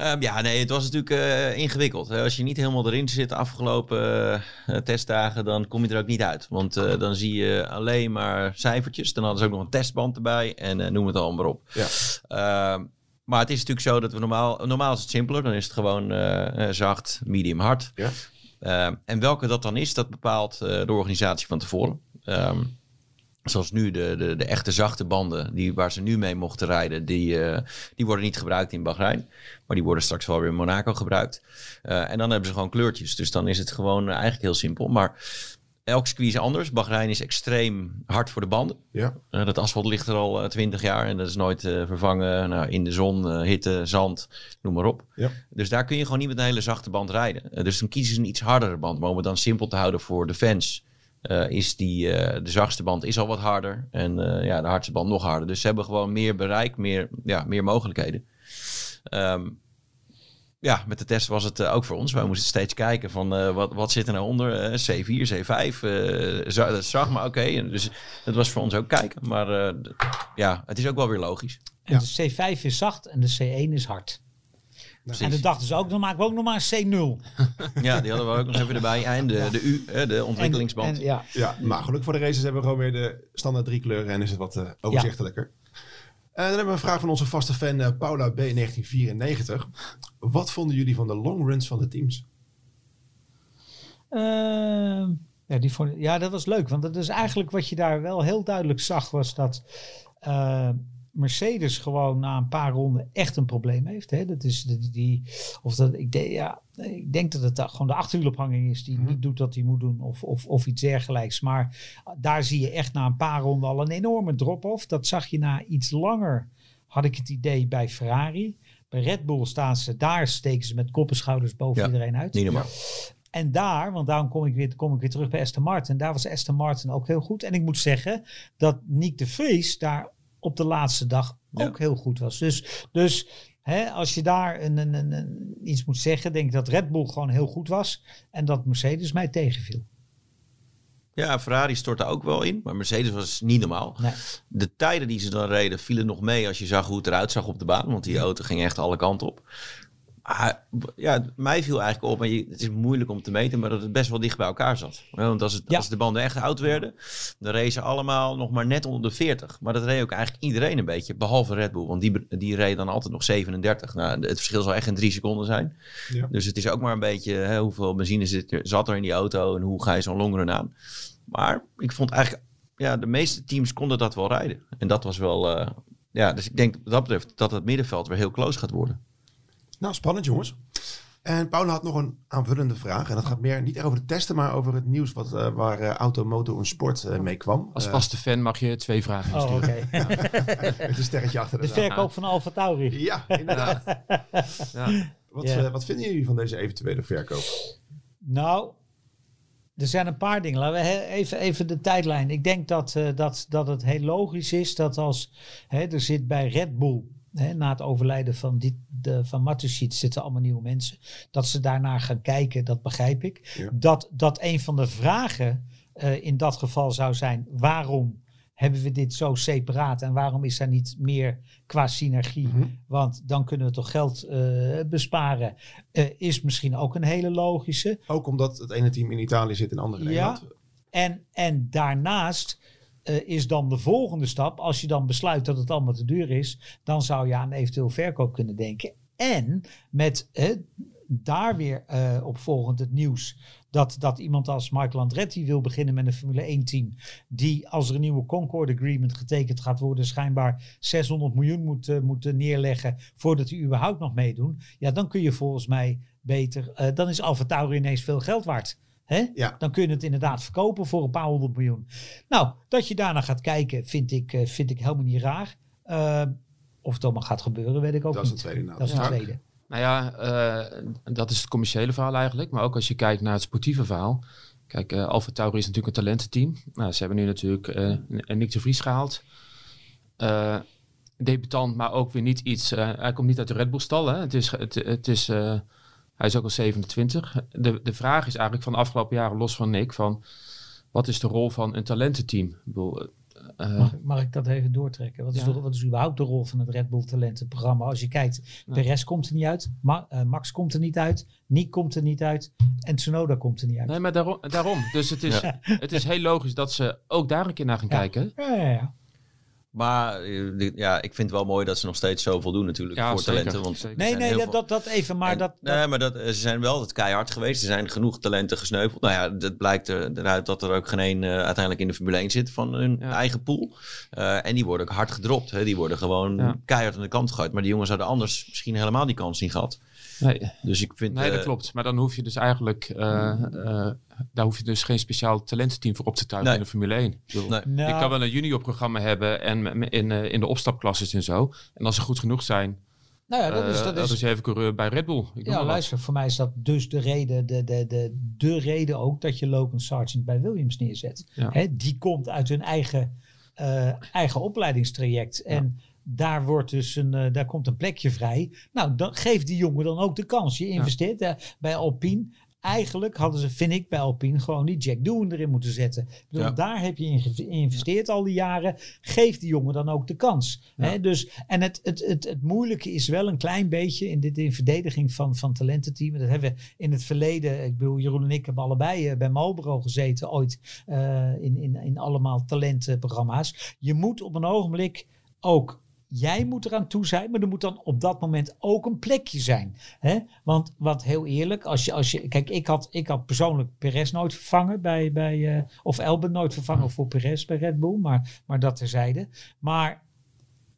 Ehm, ja, nee, het was natuurlijk eh, ingewikkeld. hè. Als je niet helemaal erin zit de afgelopen eh, testdagen, dan kom je er ook niet uit. Want eh, dan zie je alleen maar cijfertjes. Dan hadden ze ook nog een testband erbij en eh, noem het allemaal maar op. Ja. Ehm, maar het is natuurlijk zo dat we normaal... Normaal is het simpeler. Dan is het gewoon eh, eh, zacht, medium, hard. Ja. Ehm, en welke dat dan is, dat bepaalt eh, de organisatie van tevoren. Ehm, zoals nu de, de, de echte zachte banden die, waar ze nu mee mochten rijden, die, eh, die worden niet gebruikt in Bahrein. Maar die worden straks wel weer in Monaco gebruikt. Eh, en dan hebben ze gewoon kleurtjes. Dus dan is het gewoon eigenlijk heel simpel. Maar elk circuit is anders. Bahrein is extreem hard voor de banden. Ja. Eh, dat asfalt ligt er al twintig jaar en dat is nooit vervangen. Nou, in de zon, hitte, zand, noem maar op. Ja. Dus daar kun je gewoon niet met een hele zachte band rijden. Dus dan kiezen ze een iets hardere band. Maar om het dan simpel te houden voor de fans. Eh, is die, eh, de zachtste band is al wat harder. En eh, ja, de hardste band nog harder. Dus ze hebben gewoon meer bereik, meer, ja, meer mogelijkheden. Ehm, ja, met de test was het eh, ook voor ons. Wij moesten steeds kijken van eh, wat, wat zit er nou onder. eh, C4, C5. eh, za- dat zag maar oké. Dus dat was voor ons ook kijken. Maar eh, ja, het is ook wel weer logisch. En de C5 is zacht en de C1 is hard. En dan dachten ze ook, dan maken we ook nog maar een C0. Ja, die hadden we ook nog even erbij. En de, de U, eh, de ontwikkelingsband. En, ja. Ja, maar gelukkig voor de races hebben we gewoon weer de standaard drie kleuren en is het wat eh, overzichtelijker. En dan hebben we een vraag van onze vaste fan eh, Paula B1994. Wat vonden jullie van de long runs van de teams? Ehm, ja, die vond, ja, dat was leuk. Want dat is eigenlijk wat je daar wel heel duidelijk zag, was dat eh, Mercedes gewoon na een paar ronden echt een probleem heeft. Hè? Dat is die, die of dat ik, denk ja, ik denk dat het gewoon de achterwielophanging is die niet doet wat hij moet doen, of, of, of iets dergelijks. Maar daar zie je echt na een paar ronden al een enorme drop-off. Dat zag je na iets langer, had ik het idee bij Ferrari. Bij Red Bull staan ze, daar steken ze met kop en schouders boven Ja, iedereen uit. Niet normaal. En daar, want daarom kom ik, weer, kom ik weer terug bij Aston Martin. Daar was Aston Martin ook heel goed. En ik moet zeggen dat Nick de Vries daar op de laatste dag Ja. ook heel goed was. Dus, dus hè, als je daar een, een, een, een- iets moet zeggen, denk ik dat Red Bull gewoon heel goed was. En dat Mercedes mij tegenviel. Ja, Ferrari stortte ook wel in. Maar Mercedes was niet normaal. Nee. De tijden die ze dan reden vielen nog mee als je zag hoe het eruit zag op de baan. Want die auto ging echt alle kanten op. Ah, ja, mij viel eigenlijk op, je, het is moeilijk om te meten, maar dat het best wel dicht bij elkaar zat. Want als, het, Ja. als de banden echt oud werden, dan ze allemaal nog maar net onder de 40. Maar dat reed ook eigenlijk iedereen een beetje, behalve Red Bull. Want die, die reed dan altijd nog 37. Nou, het verschil zal echt in drie seconden zijn. Ja. Dus het is ook maar een beetje hè, hoeveel benzine zit er, zat er in die auto en hoe ga je zo'n longrun aan. Maar ik vond eigenlijk, ja, de meeste teams konden dat wel rijden. En dat was wel, eh, ja, dus ik denk wat dat betreft dat het middenveld weer heel close gaat worden. Nou, spannend jongens. En Paula had nog een aanvullende vraag. En dat gaat meer niet echt over de testen, maar over het nieuws wat, eh, waar eh, Auto, Moto en Sport eh, mee kwam. Als Eh, vaste fan mag je twee vragen Oh, oké. insturen. met een sterretje achter De de verkoop van Alfa Tauri. Ja, inderdaad. Ja. Wat, eh, wat vinden jullie van deze eventuele verkoop? Nou, er zijn een paar dingen. Laten we even, even de tijdlijn. Ik denk dat, eh, dat, dat het heel logisch is dat als hè, er zit bij Red Bull. Hè, na het overlijden van, dit, de, van Matusic zitten allemaal nieuwe mensen. Dat ze daarnaar gaan kijken, dat begrijp ik. Ja. Dat, dat een van de vragen eh, in dat geval zou zijn: waarom hebben we dit zo separaat en waarom is er niet meer qua synergie? Mhm. Want dan kunnen we toch geld eh, besparen. Eh, is misschien ook een hele logische. Ook omdat het ene team in Italië zit en het andere in Ja. Nederland. En, en daarnaast eh, is dan de volgende stap, als je dan besluit dat het allemaal te duur is, dan zou je aan eventueel verkoop kunnen denken. En met eh, daar weer eh op volgend het nieuws dat, dat iemand als Michael Andretti wil beginnen met een Formule 1 team, die als er een nieuwe Concord Agreement getekend gaat worden, schijnbaar 600 miljoen moet, eh, moeten neerleggen voordat die überhaupt nog meedoen. Ja, dan kun je volgens mij beter, eh, dan is Alfa Tauri ineens veel geld waard. Hè? Ja. Dan kun je het inderdaad verkopen voor een paar honderd miljoen. Nou, dat je daarna gaat kijken, vind ik, eh, vind ik helemaal niet raar. Eh, of het allemaal gaat gebeuren, weet ik ook Dat is niet. een tweede naam. Dat is een Ja. tweede. Nou ja, eh, dat is het commerciële verhaal eigenlijk. Maar ook als je kijkt naar het sportieve verhaal. Kijk, eh Alfa Tauri is natuurlijk een talententeam. Nou, ze hebben nu natuurlijk eh, een Nick de Vries gehaald. Eh, debutant, maar ook weer niet iets... eh, hij komt niet uit de Red Bull stal. Hè? Het is, het, het is, eh, hij is ook al 27. De, de vraag is eigenlijk van de afgelopen jaren, los van Nick... Van, wat is de rol van een talententeam? Ik bedoel, eh, Mag, ik- mag ik dat even doortrekken? Wat is, Ja. de, wat is überhaupt de rol van het Red Bull talentenprogramma? Als je kijkt, Ja. Perez komt er niet uit. Ma- eh, Max komt er niet uit. Nick komt er niet uit. En Tsunoda komt er niet uit. nee, maar daarom. daarom. Dus het is, het is heel logisch dat ze ook daar een keer naar gaan kijken. Ja, ja, ja. Maar eh, ja, ik vind het wel mooi dat ze nog steeds zoveel doen natuurlijk Ja, voor zeker. talenten. Want Zeker. Nee, nee, dat, dat, dat even. Maar En- dat, dat- nee, maar dat, eh, ze zijn wel het keihard geweest. Er zijn genoeg talenten gesneuveld. Nou ja, het blijkt er- eruit dat er ook geen één eh, uiteindelijk in de Formule 1 zit van hun Ja. eigen pool. Eh, en die worden ook hard gedropt. Hè. Die worden gewoon Ja. keihard aan de kant gegooid. Maar die jongens hadden anders misschien helemaal die kans niet gehad. Nee, Dus ik vind... Nee, dat eh, klopt. Maar dan hoef je dus eigenlijk, eh, eh, daar hoef je dus geen speciaal talententeam voor op te tuigen Nee. in de Formule 1. Ik bedoel, Nee. nou, kan wel een juniorprogramma hebben en in, eh, in de opstapklasses en zo. En als ze goed genoeg zijn, Nou ja, dat is, dat dat is, is even coureur bij Red Bull. Ik ja, wat. luister, voor mij is dat dus de reden, de, de, de, de reden ook dat je Logan Sargent bij Williams neerzet. Ja. Hè, die komt uit hun eigen, eh, eigen opleidingstraject. En daar, wordt dus een, eh, daar komt een plekje vrij. Nou, dan geef die jongen dan ook de kans. Je investeert eh, bij Alpine. Eigenlijk hadden ze, vind ik, bij Alpine gewoon die Jack Doohan erin moeten zetten. Ik bedoel, Ja. Daar heb je in geïnvesteerd al die jaren. Geef die jongen dan ook de kans. Ja. Hè? Dus, en het, het, het, het moeilijke is wel een klein beetje in, dit, in verdediging van, van talententeam. Dat hebben we in het verleden. Ik bedoel, Jeroen en ik hebben allebei eh, bij Marlboro gezeten ooit. in, in, in allemaal talentenprogramma's. Je moet op een ogenblik ook Jij moet eraan toe zijn, maar er moet dan op dat moment ook een plekje zijn. Hè? Want wat heel eerlijk, als je, als je, kijk, ik had, ik had persoonlijk Perez nooit vervangen bij, bij eh, of Elben nooit vervangen voor Perez bij Red Bull, maar, maar dat terzijde. Maar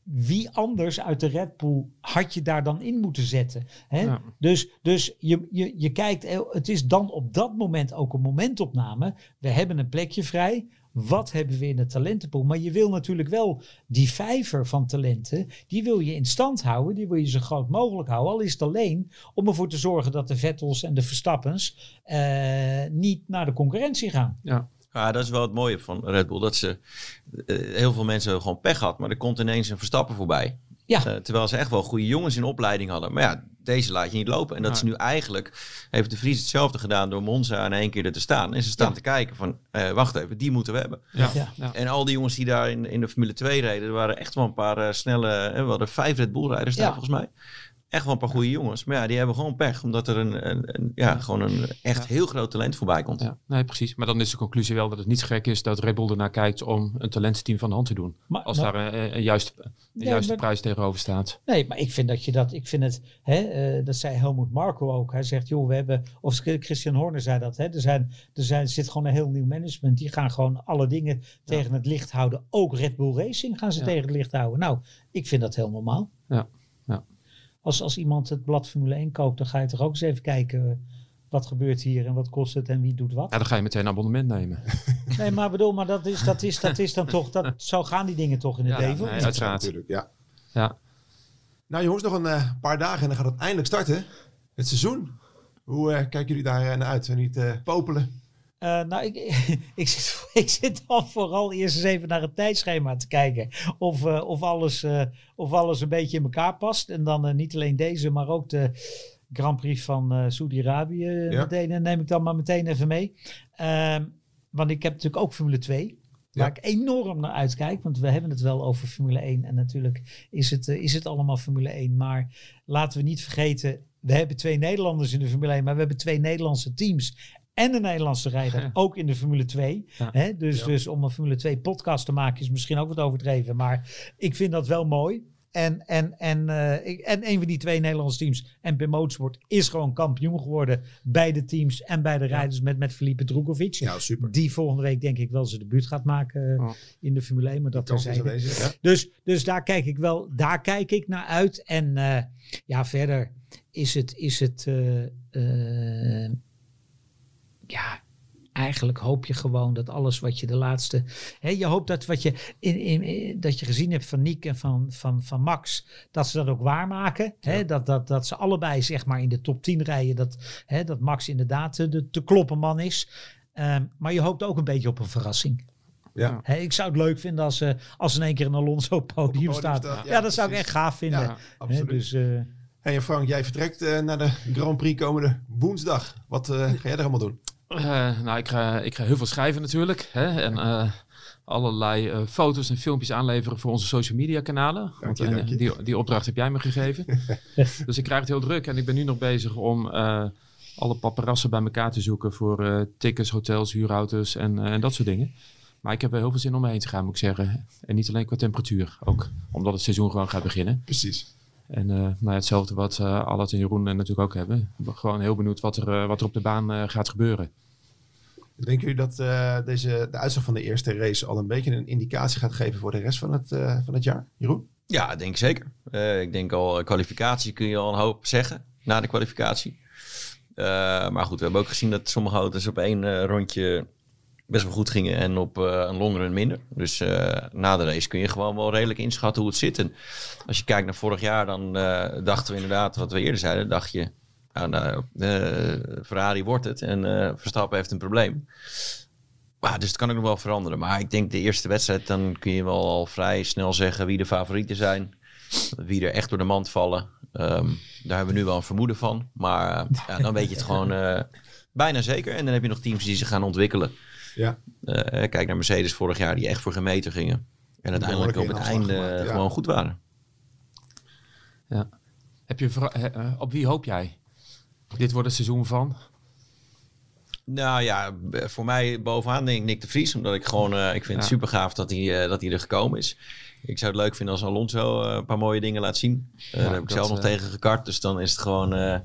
wie anders uit de Red Bull had je daar dan in moeten zetten? Hè? Ja. Dus, dus je, je, je kijkt, eh, het is dan op dat moment ook een momentopname. We hebben een plekje vrij. Wat hebben we in de talentenpool? Maar je wil natuurlijk wel die vijver van talenten, die wil je in stand houden. Die wil je zo groot mogelijk houden. Al is het alleen om ervoor te zorgen dat de Vettels en de Verstappens eh, niet naar de concurrentie gaan. Ja. Ja, dat is wel het mooie van Red Bull. Dat ze eh, heel veel mensen gewoon pech had, maar er komt ineens een Verstappen voorbij. Ja. Eh, terwijl ze echt wel goede jongens in opleiding hadden. Maar ja, deze laat je niet lopen. En dat is nu eigenlijk, heeft de Vries hetzelfde gedaan door Monza in één keer er te staan. En ze staan Ja. te kijken van, eh, wacht even, die moeten we hebben. Ja. Ja. Ja. En al die jongens die daar in, in de Formule 2 reden, er waren echt wel een paar eh, snelle, we hadden vijf Red Bull rijders daar volgens mij. Echt wel een paar goede jongens. Maar ja, die hebben gewoon pech, omdat er een, een, een- ja, gewoon een echt heel groot talent voorbij komt. Ja, nee, precies. Maar dan is de conclusie wel dat het niet gek is dat Red Bull ernaar kijkt om een talententeam van de hand te doen. Maar, Als maar- daar een, een juiste, een Nee, juiste maar- prijs tegenover staat. Nee, maar ik vind dat je dat, ik vind het, hè, eh, dat zei Helmoet Marco ook. Hij zegt, joh, we hebben, of Christian Horner zei dat, hè, er, zijn, er zijn, zit gewoon een heel nieuw management. Die gaan gewoon alle dingen tegen het licht houden. Ook Red Bull Racing gaan ze Ja. tegen het licht houden. Nou, ik vind dat heel normaal. Ja. Als, als iemand het blad Formule 1 koopt, dan ga je toch ook eens even kijken, eh, wat gebeurt hier en wat kost het en wie doet wat. Ja, dan ga je meteen een abonnement nemen. Nee, maar bedoel, maar dat is, dat is, dat is dan toch, dat, zo gaan die dingen toch in het Ja, leven. nee, uiteraard. Natuurlijk, ja. Ja. Nou jongens, nog een eh, paar dagen en dan gaat het eindelijk starten. Het seizoen. Hoe eh, kijken jullie daar naar uit? Zijn niet eh popelen? Eh, nou, ik, ik, zit, ik zit al vooral eerst eens even naar het tijdschema te kijken. Of, eh, of, alles, eh, of alles een beetje in elkaar past. En dan niet alleen deze, maar ook de Grand Prix van Saudi-Arabië. Ja. meteen, neem ik dan maar meteen even mee. Ehm, want ik heb natuurlijk ook Formule 2. Waar Ja. ik enorm naar uitkijk. Want we hebben het wel over Formule 1. En natuurlijk is het, is het allemaal Formule 1. Maar laten we niet vergeten. We hebben twee Nederlanders in de Formule 1. Maar we hebben twee Nederlandse teams. En een Nederlandse rijder. Ook in de Formule 2. Ja. Hè? Dus, Ja. dus om een Formule 2 podcast te maken is misschien ook wat overdreven. Maar ik vind dat wel mooi. En, en, en, eh, ik- en een van die twee Nederlandse teams, MP Motorsport, is gewoon kampioen geworden. Bij de teams en bij de rijders met, met Felipe. Ja, super. Die volgende week denk ik wel zijn debuut gaat maken eh, Oh. in de Formule 1. Maar dat is terzijde. aanwezig, ja. Dus, dus daar kijk ik wel, daar kijk ik naar uit. En eh, ja, verder is het, is het ja, eigenlijk hoop je gewoon dat alles wat je de laatste, hè, je hoopt dat wat je in, in, in- dat je gezien hebt van Nick en van, van, van Max, dat ze dat ook waarmaken. Hè, dat, dat, dat ze allebei zeg maar in de top 10 rijden, dat, hè, dat Max inderdaad de, de te kloppen man is. Ehm, maar je hoopt ook een beetje op een verrassing. Ja. Hè, ik zou het leuk vinden als, eh als in één keer een Alonso op podium, podium staat. staat, Ja, ja, dat zou ik echt gaaf vinden. Ja, Hè, absoluut. dus, eh, Hey, en Frank, jij vertrekt eh, naar de Grand Prix komende woensdag. Wat eh, ga jij er allemaal doen? Eh, nou, ik ga, ik ga heel veel schrijven natuurlijk. Hè, en eh, allerlei eh, foto's en filmpjes aanleveren voor onze social media kanalen. Want je, dank je. die, die opdracht heb jij me gegeven. dus ik krijg het heel druk. En ik ben nu nog bezig om eh, alle paparazzen bij elkaar te zoeken voor eh, tickets, hotels, huurauto's en, eh, en dat soort dingen. Maar ik heb wel heel veel zin om me heen te gaan, moet ik zeggen. En niet alleen qua temperatuur, ook omdat het seizoen gewoon gaat beginnen. Precies. En eh, nou ja, hetzelfde wat eh Allard en Jeroen eh, natuurlijk ook hebben. Ik ben gewoon heel benieuwd wat er, wat er op de baan gaat gebeuren. Denken jullie dat eh, deze, de uitslag van de eerste race al een beetje een indicatie gaat geven voor de rest van het, eh, van het jaar? Jeroen? Ja, denk ik zeker. Eh, ik denk al, kwalificatie kun je al een hoop zeggen na de kwalificatie. Eh, maar goed, we hebben ook gezien dat sommige auto's op één eh, rondje best wel goed gingen en op eh, een run minder. Dus eh, na de race kun je gewoon wel redelijk inschatten hoe het zit. En als je kijkt naar vorig jaar, dan eh, dachten we inderdaad, wat we eerder zeiden, dacht je, nou, nou, Ferrari wordt het en Verstappen heeft een probleem. Maar, dus het kan ook nog wel veranderen. Maar ik denk de eerste wedstrijd, dan kun je wel al vrij snel zeggen wie de favorieten zijn. Wie er echt door de mand vallen. Ehm, daar hebben we nu wel een vermoeden van. Maar ja, dan weet je het gewoon bijna zeker. En dan heb je nog teams die zich gaan ontwikkelen. Ja. Eh, kijk naar Mercedes vorig jaar, die echt voor geen meter gingen. En uiteindelijk op het einde gemaakt, ja. gewoon goed waren. Heb je, eh, eh, op wie hoop jij? Dit wordt het seizoen van. Nou ja, b- voor mij bovenaan denk ik Nick de Vries. Omdat ik gewoon, eh, ik vind het Ja. super gaaf dat hij, eh, dat hij er gekomen is. Ik zou het leuk vinden als Alonso eh, een paar mooie dingen laat zien. Eh, daar heb ik dat, zelf nog eh, tegen gekart. Dus dan is het gewoon...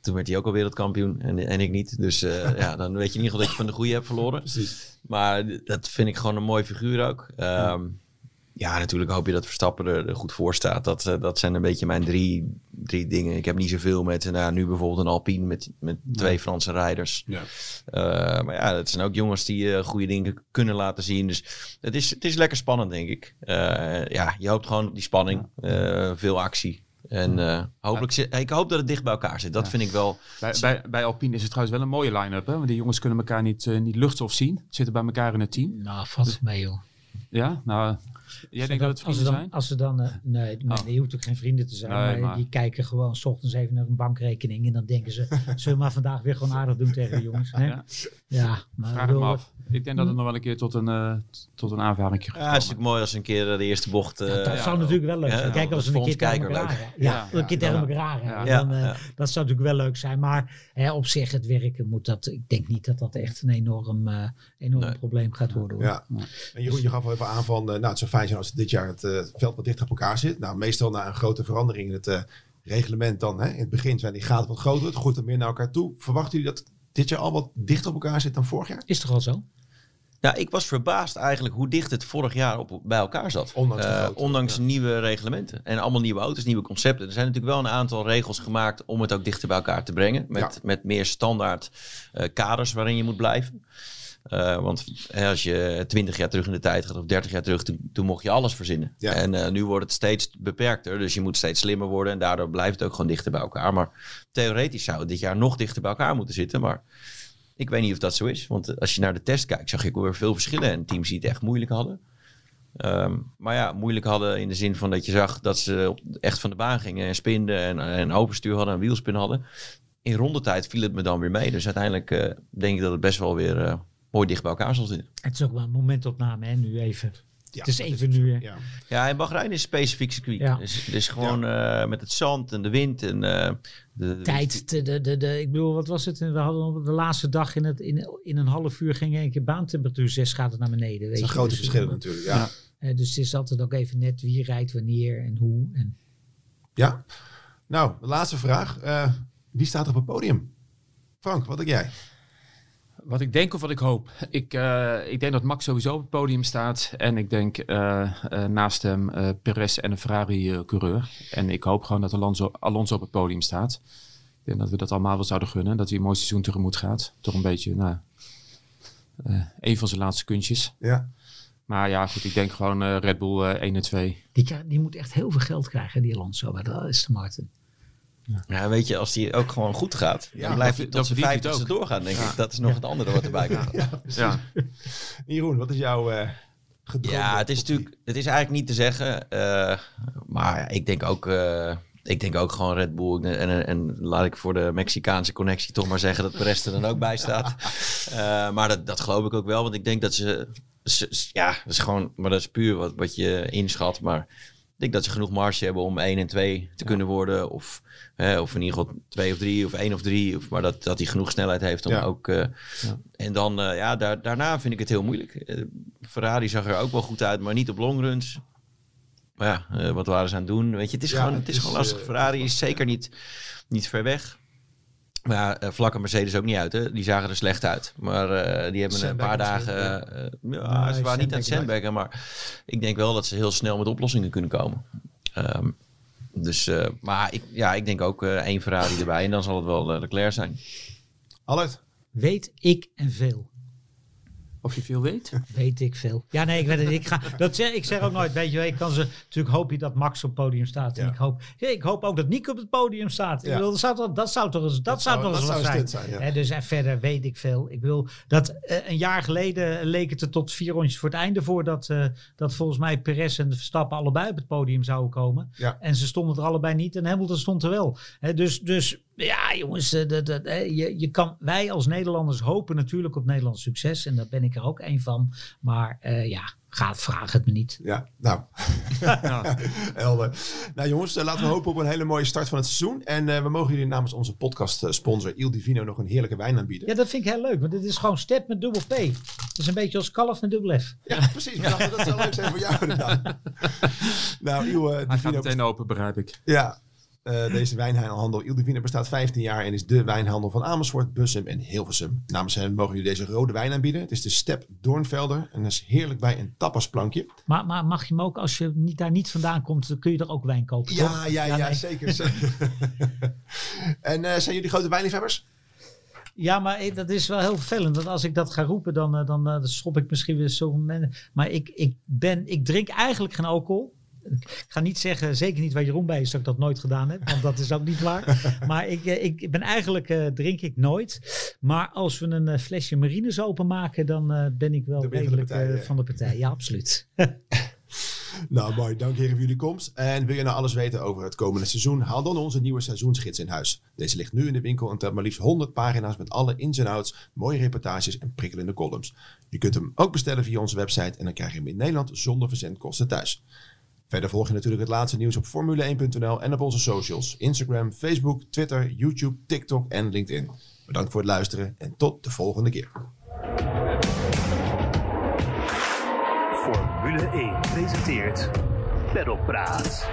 toen werd hij ook al wereldkampioen en, en ik niet. Dus eh, ja, dan weet je in ieder geval dat je van de goede hebt verloren. Precies. Maar dat vind ik gewoon een mooi figuur ook. Ehm, ja, natuurlijk hoop je dat Verstappen er, goed voor staat. Dat, eh, dat zijn een beetje mijn drie, drie dingen. Ik heb niet zoveel met nou, nu bijvoorbeeld een Alpine met, met twee Franse rijders. Ja. Eh, maar ja, het zijn ook jongens die goede dingen kunnen laten zien. Dus het is, het is lekker spannend, denk ik. Ja, je hoopt gewoon op die spanning. veel actie. En eh, hopelijk ik hoop dat het dicht bij elkaar zit. Dat Ja. vind ik wel. Bij, bij, bij Alpine is het trouwens wel een mooie line-up. Hè? Want die jongens kunnen elkaar niet, eh, niet luchtstof zien. Zitten bij elkaar in het team. Nou, valt mee joh. Ja, nou, jij denkt dat het als vrienden ze dan, zijn? Als ze dan, eh, nee, nee, Oh. je hoeft ook geen vrienden te zijn. Nee, maar, maar- die kijken gewoon s ochtends even naar een bankrekening. En dan denken ze, zullen we maar vandaag weer gewoon aardig doen tegen de jongens. Hè? Ja, Ja. maar Vraag me af. Ik denk dat het nog wel een keer tot een, eh, t- tot een aanvaring gaat Ja, het is natuurlijk mooi als een keer eh, de eerste bocht. eh, dat ja, zou natuurlijk wel leuk zijn. is als we een keer tegen kijker elkaar. Ja, Ja, een keer tegen ja. elkaar eh. Dat zou natuurlijk wel leuk zijn. Maar hè, op zich, het werken moet dat. Ik denk niet dat dat echt een enorm, eh, enorm Nee. probleem gaat worden. Hoor. Ja. En Jeroen, je gaf al even aan van, eh, nou, het zou fijn zijn als dit jaar het eh, veld wat dichter op elkaar zit. Nou, meestal na een grote verandering in het eh, reglement dan, hè, in het begin zijn die gaten wat groter, het groeit er meer naar elkaar toe. Verwachten jullie dat dit jaar al wat dichter op elkaar zit dan vorig jaar? Is toch al zo? Nou, ik was verbaasd eigenlijk hoe dicht het vorig jaar op, bij elkaar zat. Ondanks de Eh, grootte, ondanks ja. nieuwe reglementen. En allemaal nieuwe auto's, nieuwe concepten. Er zijn natuurlijk wel een aantal regels gemaakt om het ook dichter bij elkaar te brengen. Met, Ja. met meer standaard eh, kaders waarin je moet blijven. Eh, want hè, als je 20 jaar terug in de tijd gaat of 30 jaar terug, toen, toen mocht je alles verzinnen. Ja. En eh, nu wordt het steeds beperkter. Dus je moet steeds slimmer worden. En daardoor blijft het ook gewoon dichter bij elkaar. Maar theoretisch zou het dit jaar nog dichter bij elkaar moeten zitten. Maar ik weet niet of dat zo is. Want als je naar de test kijkt, zag ik weer veel verschillen. En teams die het echt moeilijk hadden. Ehm, maar ja, moeilijk hadden in de zin van dat je zag dat ze echt van de baan gingen en spinden en, en overstuur hadden en wielspin hadden. In rondetijd viel het me dan weer mee. Dus uiteindelijk eh, denk ik dat het best wel weer eh, mooi dicht bij elkaar zal zitten. Het is ook wel een momentopname, hè, nu even. Ja, het is dat even nu. hè. Ja. Ja, en Bahrein is een specifiek circuit. Ja. Dus, dus gewoon eh, met het zand en de wind en eh, de, Tijd, de, de, de, de- ik bedoel, wat was het? We hadden op de laatste dag in, het, in, in een half uur ging één keer baantemperatuur 6 graden naar beneden. Het Weet zijn je. grote Dus, verschillen eh, natuurlijk. Ja. dus het is altijd ook even net wie rijdt wanneer en hoe. En ja. Nou, de laatste vraag. Eh, wie staat op het podium? Frank, wat denk jij? Wat ik denk of wat ik hoop. Ik, eh, ik denk dat Max sowieso op het podium staat. En ik denk eh, eh, naast hem eh Perez en een Ferrari-coureur. en ik hoop gewoon dat Alonso, Alonso op het podium staat. Ik denk dat we dat allemaal wel zouden gunnen. Dat hij een mooi seizoen tegemoet gaat. Toch een beetje, nou, eh, een van zijn laatste kunstjes. Ja. Maar ja, goed, ik denk gewoon eh, Red Bull eh 1 en 2. die, die moet echt heel veel geld krijgen, die Alonso bij de Aston Martin. Ja, weet je, als die ook gewoon goed gaat, Ja, dan blijft hij dat tot zijn vijftigste ook. doorgaan, denk ik. Dat is nog het andere wat erbij komt. Ja, Ja. Jeroen, wat is jouw eh gedroomde het is natuurlijk, het is eigenlijk niet te zeggen. eh, maar ja, ik denk ook, eh, ik denk ook gewoon Red Bull. En, en, en laat ik voor de Mexicaanse connectie toch maar zeggen dat Perez er dan ook bij staat. Eh, maar dat, dat geloof ik ook wel, want ik denk dat ze, ja, dat is gewoon, maar dat is puur wat, wat je inschat. Maar denk dat ze genoeg marge hebben om 1 en 2 te kunnen worden. Of, hè, of in ieder geval 2 of 3 of 1 of 3. Of, maar dat, dat hij genoeg snelheid heeft om Ja. ook. eh, En dan, eh, ja, daar, daarna vind ik het heel moeilijk. Eh, Ferrari zag er ook wel goed uit, maar niet op longruns. Maar ja, wat waren ze aan het doen? Weet je, het is, gewoon, het het is, is, gewoon lastig. Ferrari is zeker niet, niet ver weg. Maar ja, eh, vlak en Mercedes ook niet uit. Hè? Die zagen er slecht uit. Maar eh, die hebben een paar dagen... eh, ja, Nee, ze waren niet aan het sandbaggen. Maar ik denk wel dat ze heel snel met oplossingen kunnen komen. Ehm, dus, eh, maar ik, ja, ik denk ook eh, één Ferrari erbij. En dan zal het wel Leclerc zijn. Allard? Weet ik en veel. Of je veel weet? Weet ik veel. Ja, nee, ik weet het. Ik, ga, dat zeg, ik zeg ook nooit, weet je ik kan ze... Natuurlijk hoop je dat Max op het podium staat. En Ja. ik, hoop, ja, ik hoop ook dat Nick op het podium staat. Ik bedoel, dat, zou toch, dat zou toch eens, dat zou toch dat zou een zijn. ja. Dus en verder weet ik veel. Ik wil dat eh, een jaar geleden leek het er tot vier rondjes voor het einde voor dat, eh, dat volgens mij Perez en Verstappen allebei op het podium zouden komen. En ze stonden er allebei niet en Hamilton stond er wel. Dus, dus ja, jongens, eh, dat, dat, hè, je, je kan, wij als Nederlanders hopen natuurlijk op Nederlands succes. En daar ben ik er ook een van. Maar eh, ja, ga, vraag het me niet. Ja, nou. Helder. Nou jongens, eh, laten we hopen op een hele mooie start van het seizoen. En eh, we mogen jullie namens onze podcast sponsor Il Divino nog een heerlijke wijn aanbieden. Ja, dat vind ik heel leuk. Want dit is gewoon step met dubbel P. Het is een beetje als kalf met dubbel F. Ja, precies. Dat zou leuk zijn voor jou inderdaad. nou, Il Hij gaat meteen open, begrijp ik. Ja, eh, deze wijnhandel Il Divino bestaat 15 jaar en is de wijnhandel van Amersfoort, Bussum en Hilversum. Namens hen mogen jullie deze rode wijn aanbieden. Het is de Step Doornvelder en dat is heerlijk bij een tapasplankje. Maar, maar mag je hem ook, als je niet, daar niet vandaan komt, dan kun je er ook wijn kopen, Ja, toch? ja, ja, nee. zeker. zeker. en eh, zijn jullie grote wijnliefhebbers? Ja, maar eh, dat is wel heel vervelend. Want als ik dat ga roepen, dan, dan, dan schop ik misschien weer zo. Maar ik, ik, ben, ik drink eigenlijk geen alcohol. Ik ga niet zeggen, zeker niet waar Jeroen bij is, dat ik dat nooit gedaan heb. Want dat is ook niet waar. Maar ik, eh, ik ben eigenlijk, eh, drink ik nooit. Maar als we een eh, flesje marines openmaken, dan ben ik wel Dan ben je van de redelijk partij, ja. van de partij. Ja, absoluut. Nou, mooi. Dank heren voor jullie komst. En wil je nou alles weten over het komende seizoen? Haal dan onze nieuwe seizoensgids in huis. Deze ligt nu in de winkel en telt maar liefst 100 pagina's met alle ins en outs, mooie reportages en prikkelende columns. Je kunt hem ook bestellen via onze website en dan krijg je hem in Nederland zonder verzendkosten thuis. Verder volg je natuurlijk het laatste nieuws op Formule1.nl en op onze socials. Instagram, Facebook, Twitter, YouTube, TikTok en LinkedIn. Bedankt voor het luisteren en tot de volgende keer. Formule 1 presenteert Pedalpraat.